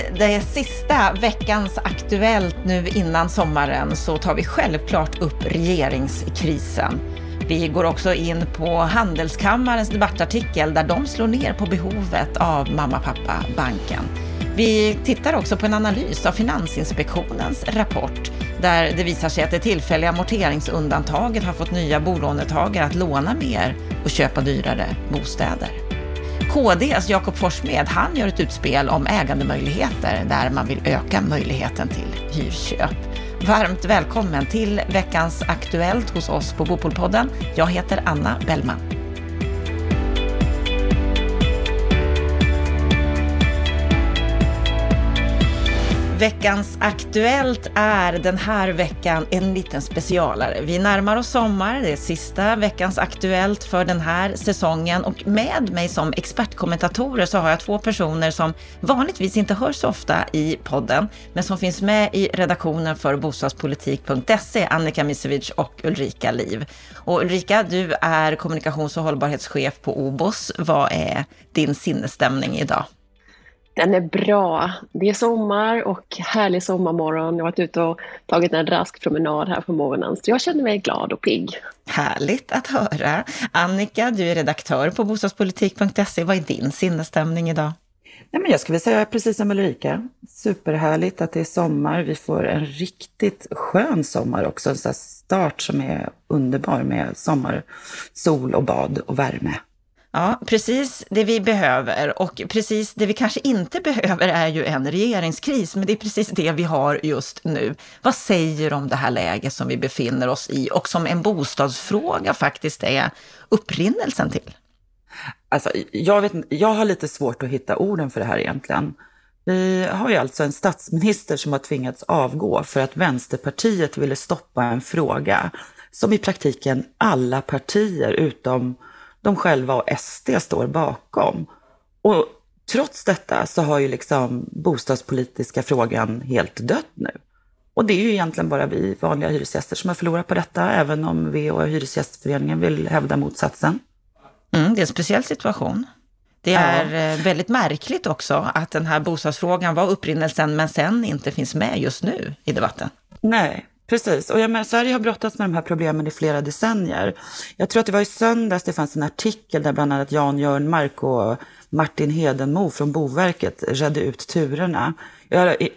I det sista veckans Aktuellt nu innan sommaren så tar vi självklart upp regeringskrisen. Vi går också in på Handelskammarens debattartikel där de slår ner på behovet av mamma, pappa, banken. Vi tittar också på en analys av Finansinspektionens rapport där det visar sig att det tillfälliga amorteringsundantaget har fått nya bolånetagare att låna mer och köpa dyrare bostäder. KDs alltså Jakob Forssmed, han gör ett utspel om ägandemöjligheter där man vill öka möjligheten till hyrköp. Varmt välkommen till veckans Aktuellt hos oss på Bopolpodden. Jag heter Anna Bellman. Veckans Aktuellt är den här veckan en liten specialare. Vi närmar oss sommar, det är sista veckans Aktuellt för den här säsongen och med mig som expertkommentatorer så har jag två personer som vanligtvis inte hörs så ofta i podden, men som finns med i redaktionen för bostadspolitik.se, Annika Misevic och Ulrika Liv. Och Ulrika, du är kommunikations och hållbarhetschef på OBOS. Vad är din sinnesstämning idag? Den är bra. Det är sommar och härlig sommarmorgon. Jag har varit ute och tagit en rask promenad här på morgonen, så jag känner mig glad och pigg. Härligt att höra. Annika, du är redaktör på bostadspolitik.se. Vad är din sinnesstämning idag? Nej, men jag skulle säga precis som Ulrika. Superhärligt att det är sommar. Vi får en riktigt skön sommar också. En start som är underbar med sommar, sol och bad och värme. Ja, precis det vi behöver och precis det vi kanske inte behöver är ju en regeringskris, men det är precis det vi har just nu. Vad säger du om det här läget som vi befinner oss i och som en bostadsfråga faktiskt är upprinnelsen till? Alltså, jag, vet, jag har lite svårt att hitta orden för det här egentligen. Vi har ju alltså en statsminister som har tvingats avgå för att Vänsterpartiet ville stoppa en fråga som i praktiken alla partier utom de själva och SD står bakom. Och trots detta så har ju liksom bostadspolitiska frågan helt dött nu. Och det är ju egentligen bara vi vanliga hyresgäster som har förlorat på detta, även om vi och Hyresgästföreningen vill hävda motsatsen. Mm, det är en speciell situation. Det är ja. Eh, väldigt märkligt också att den här bostadsfrågan var upprinnelsen, men sen inte finns med just nu i debatten. Nej, Precis, och jag menar, Sverige har brottats med de här problemen i flera decennier. Jag tror att det var i söndags det fanns en artikel där bland annat Jan Jörnmark och Martin Hedenmo från Boverket redde ut turerna. Jag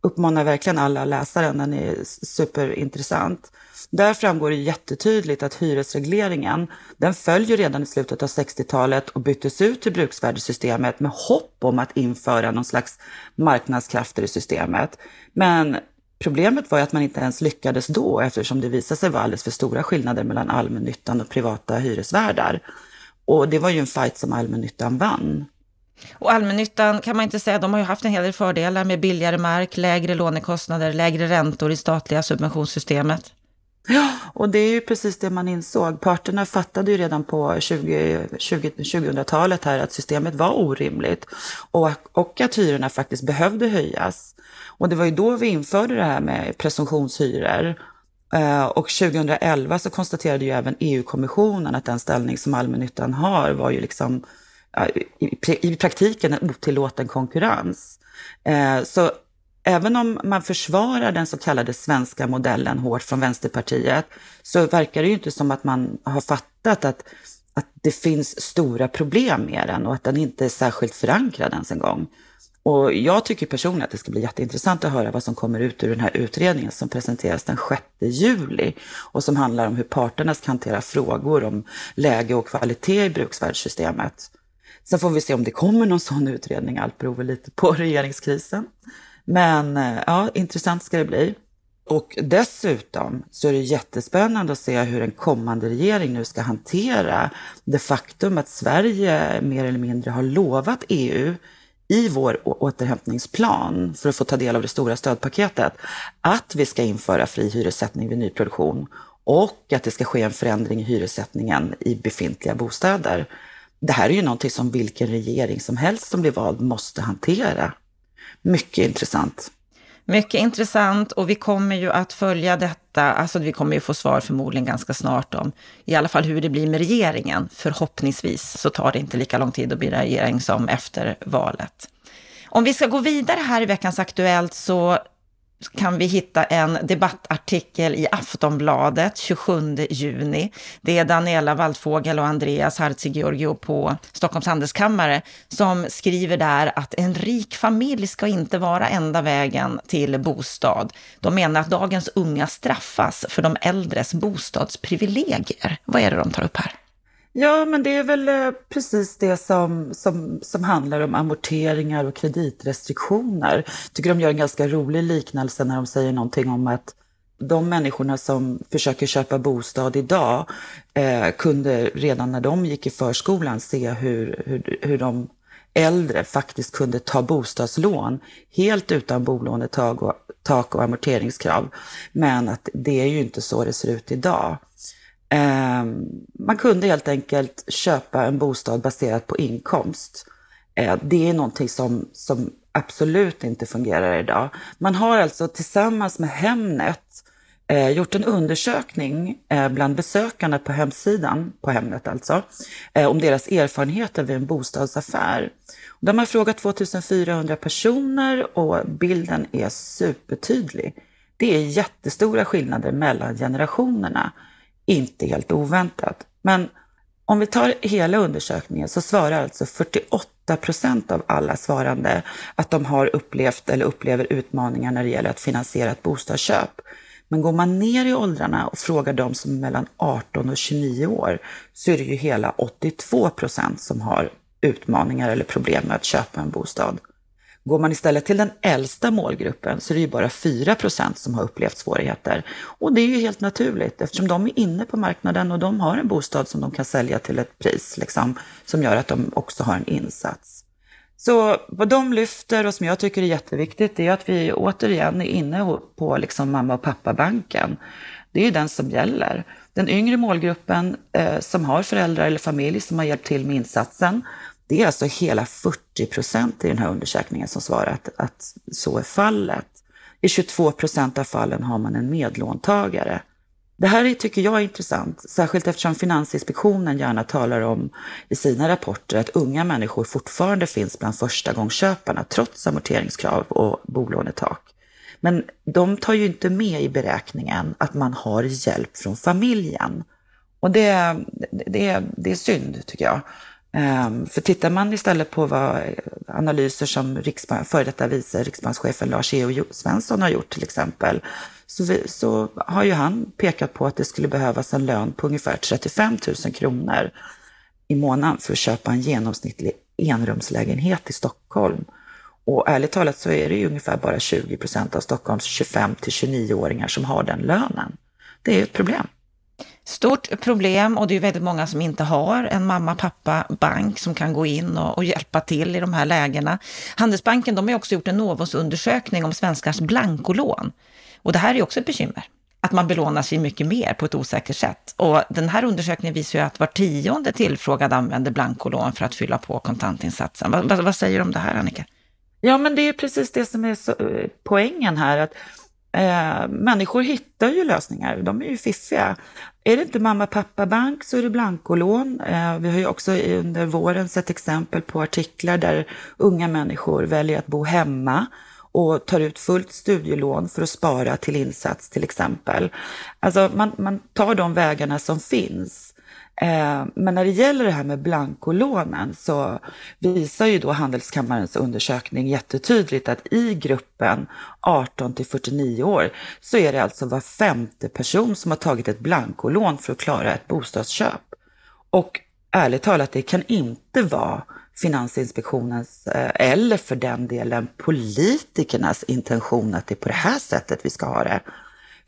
uppmanar verkligen alla att läsa den, den är superintressant. Där framgår det jättetydligt att hyresregleringen, den följer redan i slutet av 60-talet och byttes ut till bruksvärdessystemet med hopp om att införa någon slags marknadskrafter i systemet. Men Problemet var ju att man inte ens lyckades då eftersom det visade sig vara alldeles för stora skillnader mellan allmännyttan och privata hyresvärdar. Och det var ju en fight som allmännyttan vann. Och allmännyttan kan man inte säga, de har ju haft en hel del fördelar med billigare mark, lägre lånekostnader, lägre räntor i statliga subventionssystemet. Ja, och det är ju precis det man insåg. Parterna fattade ju redan på 20, 20, 2000-talet här att systemet var orimligt och, och att hyrorna faktiskt behövde höjas. Och det var ju då vi införde det här med presumtionshyror. Eh, och 2011 så konstaterade ju även EU-kommissionen att den ställning som allmännyttan har var ju liksom i praktiken en otillåten konkurrens. Eh, så även om man försvarar den så kallade svenska modellen hårt från Vänsterpartiet så verkar det ju inte som att man har fattat att, att det finns stora problem med den och att den inte är särskilt förankrad ens en gång. Och jag tycker personligen att det ska bli jätteintressant att höra vad som kommer ut ur den här utredningen som presenteras den 6 juli och som handlar om hur parterna ska hantera frågor om läge och kvalitet i bruksvärdessystemet. Sen får vi se om det kommer någon sån utredning, allt beror väl lite på regeringskrisen. Men eh, ja, intressant ska det bli. Och dessutom så är det jättespännande att se hur en kommande regering nu ska hantera det faktum att Sverige mer eller mindre har lovat EU i vår återhämtningsplan för att få ta del av det stora stödpaketet att vi ska införa fri hyressättning vid nyproduktion och att det ska ske en förändring i hyressättningen i befintliga bostäder. Det här är ju någonting som vilken regering som helst som blir vald måste hantera. Mycket intressant. Mycket intressant och vi kommer ju att följa detta, alltså vi kommer ju få svar förmodligen ganska snart om i alla fall hur det blir med regeringen. Förhoppningsvis så tar det inte lika lång tid att bli regering som efter valet. Om vi ska gå vidare här i veckans Aktuellt så kan vi hitta en debattartikel i Aftonbladet 27 juni. Det är Daniela Waldfågel och Andreas Hartzigiorgio på Stockholms handelskammare som skriver där att en rik familj ska inte vara enda vägen till bostad. De menar att dagens unga straffas för de äldres bostadsprivilegier. Vad är det de tar upp här? Ja, men det är väl eh, precis det som, som, som handlar om amorteringar och kreditrestriktioner. Jag tycker de gör en ganska rolig liknelse när de säger någonting om att de människorna som försöker köpa bostad idag eh, kunde redan när de gick i förskolan se hur, hur, hur de äldre faktiskt kunde ta bostadslån helt utan bolånetak och, tak och amorteringskrav. Men att det är ju inte så det ser ut idag. Ehm, man kunde helt enkelt köpa en bostad baserat på inkomst. Eh, det är någonting som, som absolut inte fungerar idag. Man har alltså tillsammans med Hemnet eh, gjort en undersökning eh, bland besökarna på hemsidan, på Hemnet alltså, eh, om deras erfarenheter vid en bostadsaffär. De har frågat 2400 personer och bilden är supertydlig. Det är jättestora skillnader mellan generationerna inte helt oväntat. Men om vi tar hela undersökningen så svarar alltså 48 procent av alla svarande att de har upplevt eller upplever utmaningar när det gäller att finansiera ett bostadsköp. Men går man ner i åldrarna och frågar de som är mellan 18 och 29 år så är det ju hela 82 procent som har utmaningar eller problem med att köpa en bostad. Går man istället till den äldsta målgruppen så är det ju bara 4% som har upplevt svårigheter. Och det är ju helt naturligt eftersom de är inne på marknaden och de har en bostad som de kan sälja till ett pris liksom, som gör att de också har en insats. Så vad de lyfter och som jag tycker är jätteviktigt är att vi återigen är inne på liksom mamma och pappa-banken. Det är ju den som gäller. Den yngre målgruppen eh, som har föräldrar eller familj som har hjälpt till med insatsen, det är alltså hela 40 procent i den här undersökningen som svarar att, att så är fallet. I 22 procent av fallen har man en medlåntagare. Det här tycker jag är intressant, särskilt eftersom Finansinspektionen gärna talar om i sina rapporter att unga människor fortfarande finns bland förstagångsköparna trots amorteringskrav och bolånetak. Men de tar ju inte med i beräkningen att man har hjälp från familjen. Och det, det, det är synd, tycker jag. Ehm, för tittar man istället på vad eh, analyser som riksbank, före detta vice riksbankschefen Lars E.O. Svensson har gjort till exempel, så, vi, så har ju han pekat på att det skulle behövas en lön på ungefär 35 000 kronor i månaden för att köpa en genomsnittlig enrumslägenhet i Stockholm. Och ärligt talat så är det ju ungefär bara 20 procent av Stockholms 25 till 29-åringar som har den lönen. Det är ett problem. Stort problem och det är väldigt många som inte har en mamma, pappa, bank som kan gå in och, och hjälpa till i de här lägena. Handelsbanken de har också gjort en Novos-undersökning om svenskars blankolån. Och det här är också ett bekymmer, att man belånar sig mycket mer på ett osäkert sätt. Och den här undersökningen visar ju att var tionde tillfrågad använder blankolån för att fylla på kontantinsatsen. Vad, vad, vad säger du om det här, Annika? Ja, men det är precis det som är så, eh, poängen här. att Eh, människor hittar ju lösningar, de är ju fiffiga. Är det inte mamma pappa bank så är det blankolån. Eh, vi har ju också under våren sett exempel på artiklar där unga människor väljer att bo hemma och tar ut fullt studielån för att spara till insats till exempel. Alltså man, man tar de vägarna som finns. Eh, men när det gäller det här med blankolånen så visar ju då Handelskammarens undersökning jättetydligt att i gruppen 18 till 49 år så är det alltså var femte person som har tagit ett blankolån för att klara ett bostadsköp. Och ärligt talat, det kan inte vara Finansinspektionens eh, eller för den delen politikernas intention att det är på det här sättet vi ska ha det.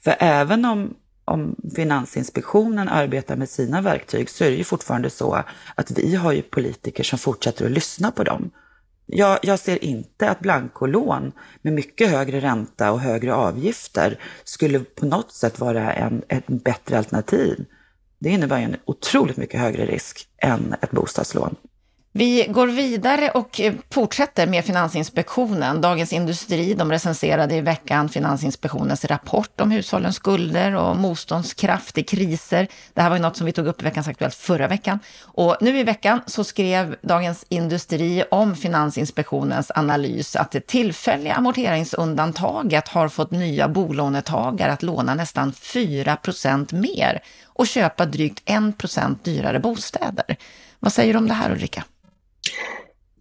För även om om Finansinspektionen arbetar med sina verktyg så är det ju fortfarande så att vi har ju politiker som fortsätter att lyssna på dem. Jag, jag ser inte att blankolån med mycket högre ränta och högre avgifter skulle på något sätt vara en, ett bättre alternativ. Det innebär ju en otroligt mycket högre risk än ett bostadslån. Vi går vidare och eh, fortsätter med Finansinspektionen. Dagens Industri de recenserade i veckan Finansinspektionens rapport om hushållens skulder och motståndskraft i kriser. Det här var ju något som vi tog upp i Veckans Aktuellt förra veckan. Och nu i veckan så skrev Dagens Industri om Finansinspektionens analys att det tillfälliga amorteringsundantaget har fått nya bolånetagare att låna nästan 4% mer och köpa drygt 1 dyrare bostäder. Vad säger du om det här Ulrika?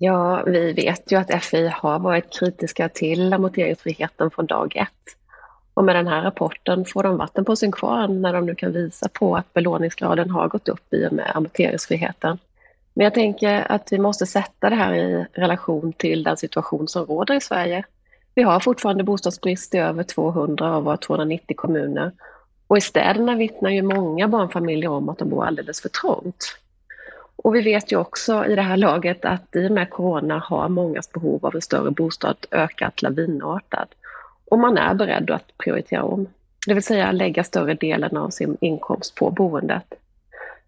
Ja, vi vet ju att FI har varit kritiska till amorteringsfriheten från dag ett. Och med den här rapporten får de vatten på sin kvarn när de nu kan visa på att belåningsgraden har gått upp i och med amorteringsfriheten. Men jag tänker att vi måste sätta det här i relation till den situation som råder i Sverige. Vi har fortfarande bostadsbrist i över 200 av våra 290 kommuner. Och i städerna vittnar ju många barnfamiljer om att de bor alldeles för trångt. Och vi vet ju också i det här laget att i och med corona har mångas behov av en större bostad ökat lavinartat. Och man är beredd att prioritera om, det vill säga lägga större delen av sin inkomst på boendet.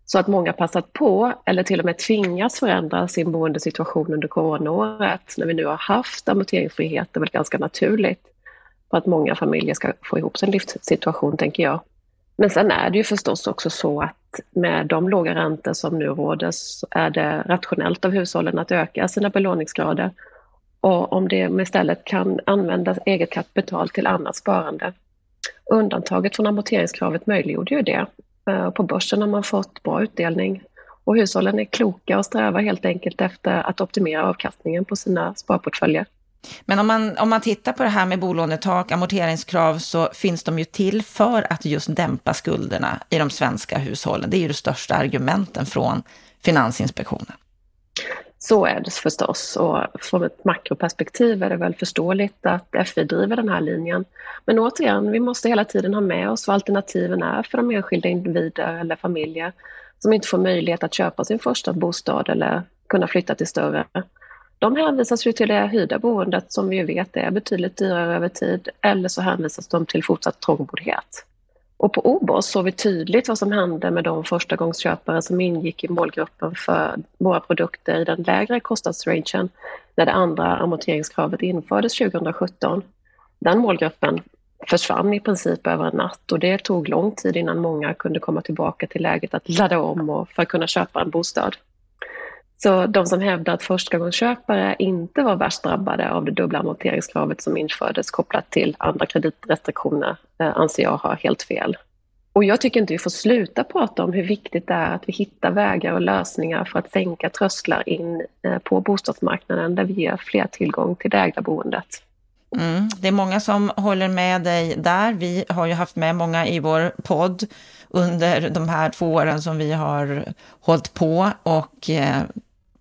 Så att många passat på, eller till och med tvingats förändra sin boendesituation under coronaåret, när vi nu har haft amorteringsfrihet, det är väl ganska naturligt för att många familjer ska få ihop sin livssituation, tänker jag. Men sen är det ju förstås också så att med de låga räntor som nu råder så är det rationellt av hushållen att öka sina belåningsgrader. Och om de istället kan använda eget kapital till annat sparande. Undantaget från amorteringskravet möjliggjorde ju det. Eh, på börsen har man fått bra utdelning och hushållen är kloka och strävar helt enkelt efter att optimera avkastningen på sina sparportföljer. Men om man, om man tittar på det här med bolånetak, amorteringskrav, så finns de ju till för att just dämpa skulderna i de svenska hushållen. Det är ju de största argumenten från Finansinspektionen. Så är det förstås och från ett makroperspektiv är det väl förståeligt att FI driver den här linjen. Men återigen, vi måste hela tiden ha med oss vad alternativen är för de enskilda individer eller familjer som inte får möjlighet att köpa sin första bostad eller kunna flytta till större. De hänvisas ju till det hyrda boendet som vi ju vet är betydligt dyrare över tid eller så hänvisas de till fortsatt trångboddhet. Och på OBOS såg vi tydligt vad som hände med de förstagångsköpare som ingick i målgruppen för våra produkter i den lägre kostnadsrangen när det andra amorteringskravet infördes 2017. Den målgruppen försvann i princip över en natt och det tog lång tid innan många kunde komma tillbaka till läget att ladda om och för att kunna köpa en bostad. Så de som hävdar att förstagångsköpare inte var värst drabbade av det dubbla amorteringskravet som infördes kopplat till andra kreditrestriktioner eh, anser jag har helt fel. Och jag tycker inte vi får sluta prata om hur viktigt det är att vi hittar vägar och lösningar för att sänka trösklar in eh, på bostadsmarknaden där vi ger fler tillgång till det ägda boendet. Mm, det är många som håller med dig där. Vi har ju haft med många i vår podd under de här två åren som vi har hållit på och eh,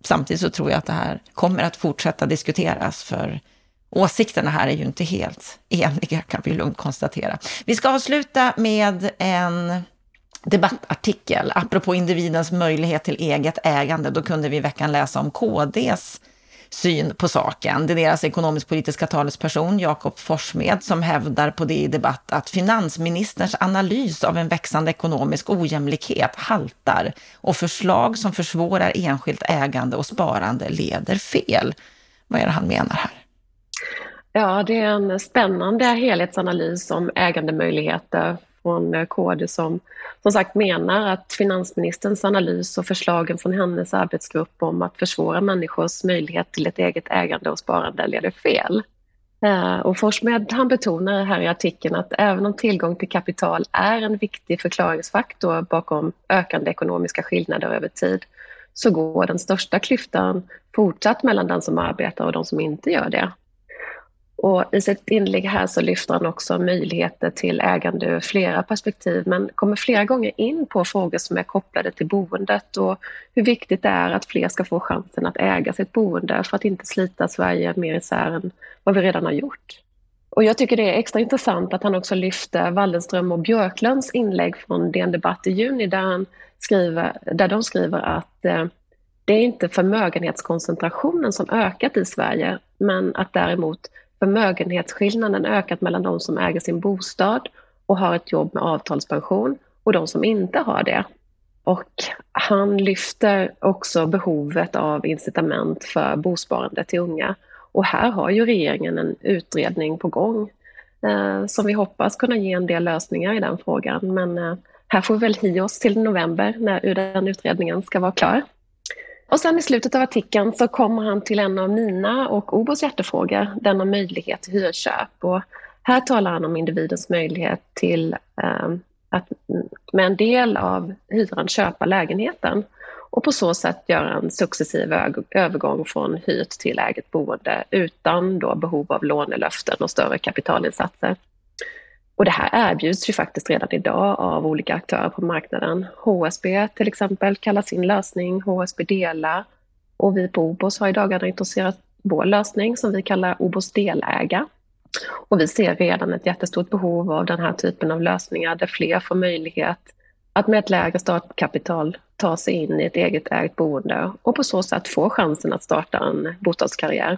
samtidigt så tror jag att det här kommer att fortsätta diskuteras, för åsikterna här är ju inte helt eniga, kan vi lugnt konstatera. Vi ska avsluta med en debattartikel, apropå individens möjlighet till eget ägande. Då kunde vi i veckan läsa om KDs syn på saken. Det är deras ekonomisk-politiska talesperson Jakob Forssmed som hävdar på det i debatt att finansministerns analys av en växande ekonomisk ojämlikhet haltar och förslag som försvårar enskilt ägande och sparande leder fel. Vad är det han menar här? Ja, det är en spännande helhetsanalys om ägandemöjligheter från eh, KD som som sagt menar att finansministerns analys och förslagen från hennes arbetsgrupp om att försvåra människors möjlighet till ett eget ägande och sparande leder fel. Eh, och Forssmed han betonar här i artikeln att även om tillgång till kapital är en viktig förklaringsfaktor bakom ökande ekonomiska skillnader över tid så går den största klyftan fortsatt mellan den som arbetar och de som inte gör det. Och I sitt inlägg här så lyfter han också möjligheter till ägande ur flera perspektiv men kommer flera gånger in på frågor som är kopplade till boendet och hur viktigt det är att fler ska få chansen att äga sitt boende för att inte slita Sverige mer isär än vad vi redan har gjort. Och jag tycker det är extra intressant att han också lyfter Wallenström och Björklunds inlägg från DN Debatt i juni där, han skriver, där de skriver att eh, det är inte förmögenhetskoncentrationen som ökat i Sverige men att däremot förmögenhetsskillnaden ökat mellan de som äger sin bostad och har ett jobb med avtalspension och de som inte har det. och han lyfter också behovet av incitament för bosparande till unga. Och här har ju regeringen en utredning på gång eh, som vi hoppas kunna ge en del lösningar i den frågan. Men eh, här får vi väl hi oss till november när den utredningen ska vara klar. Och sen i slutet av artikeln så kommer han till en av mina och Obos hjärtefrågor, den om möjlighet till hyrköp. Och här talar han om individens möjlighet till eh, att med en del av hyran köpa lägenheten och på så sätt göra en successiv övergång från hyrt till eget boende utan då behov av lånelöften och större kapitalinsatser. Och det här erbjuds ju faktiskt redan idag av olika aktörer på marknaden. HSB till exempel kallar sin lösning HSB Dela och vi på Obos har i dagarna introducerat vår lösning som vi kallar Obos Deläga. Och vi ser redan ett jättestort behov av den här typen av lösningar där fler får möjlighet att med ett lägre startkapital ta sig in i ett eget ägt boende och på så sätt få chansen att starta en bostadskarriär.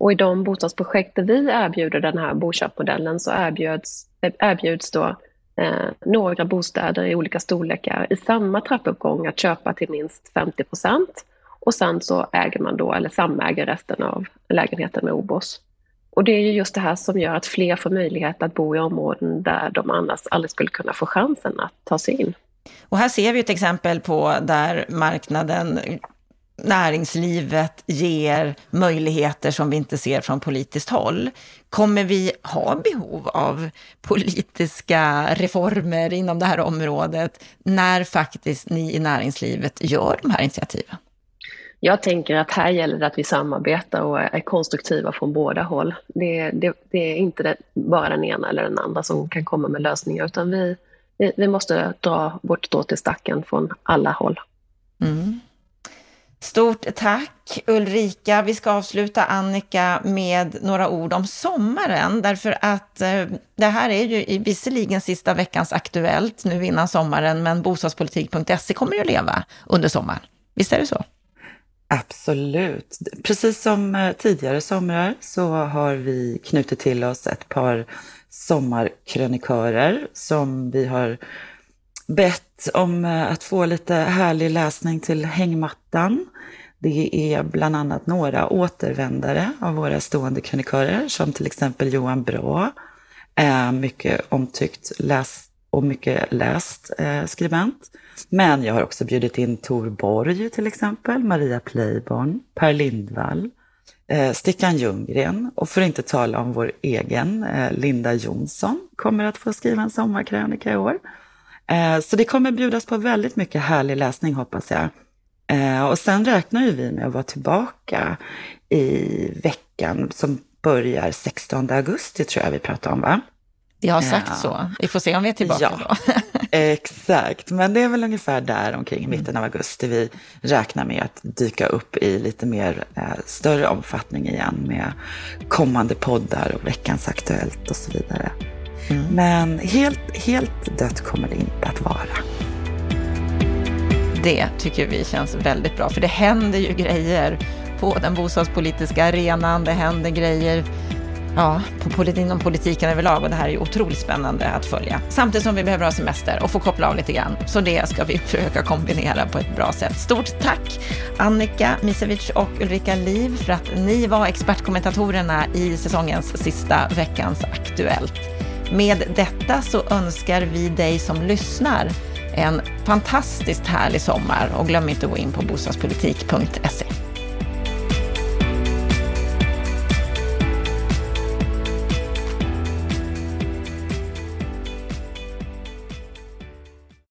Och i de bostadsprojekt där vi erbjuder den här boköpmodellen så erbjuds, erbjuds då eh, några bostäder i olika storlekar i samma trappuppgång att köpa till minst 50 procent. Och sen så äger man då, eller samäger resten av lägenheten med OBOS. Och det är ju just det här som gör att fler får möjlighet att bo i områden där de annars aldrig skulle kunna få chansen att ta sig in. Och här ser vi ett exempel på där marknaden, näringslivet ger möjligheter som vi inte ser från politiskt håll. Kommer vi ha behov av politiska reformer inom det här området när faktiskt ni i näringslivet gör de här initiativen? Jag tänker att här gäller det att vi samarbetar och är konstruktiva från båda håll. Det, det, det är inte det, bara den ena eller den andra som kan komma med lösningar, utan vi, vi måste dra vårt strå till stacken från alla håll. Mm. Stort tack Ulrika. Vi ska avsluta Annika med några ord om sommaren, därför att eh, det här är ju visserligen sista veckans Aktuellt nu innan sommaren, men bostadspolitik.se kommer ju att leva under sommaren. Visst är det så? Absolut. Precis som eh, tidigare somrar så har vi knutit till oss ett par sommarkrönikörer som vi har bett om eh, att få lite härlig läsning till hängmattan. Det är bland annat några återvändare av våra stående krönikörer som till exempel Johan Bra, eh, mycket omtyckt läst och mycket läst eh, skribent. Men jag har också bjudit in Tor Borg till exempel, Maria Pleiborn, Per Lindvall, Stickan Ljunggren och för att inte tala om vår egen Linda Jonsson kommer att få skriva en sommarkrönika i år. Eh, så det kommer bjudas på väldigt mycket härlig läsning hoppas jag. Eh, och sen räknar ju vi med att vara tillbaka i veckan som börjar 16 augusti tror jag vi pratar om va? Vi har sagt ja. så. Vi får se om vi är tillbaka ja, då. exakt, men det är väl ungefär där omkring mm. mitten av augusti vi räknar med att dyka upp i lite mer eh, större omfattning igen med kommande poddar och veckans Aktuellt och så vidare. Mm. Men helt, helt dött kommer det inte att vara. Det tycker vi känns väldigt bra, för det händer ju grejer på den bostadspolitiska arenan. Det händer grejer ja, på inom politiken överlag och det här är ju otroligt spännande att följa. Samtidigt som vi behöver ha semester och få koppla av lite grann. Så det ska vi försöka kombinera på ett bra sätt. Stort tack Annika Misevic och Ulrika Liv för att ni var expertkommentatorerna i säsongens sista Veckans Aktuellt. Med detta så önskar vi dig som lyssnar en fantastiskt härlig sommar och glöm inte att gå in på bostadspolitik.se.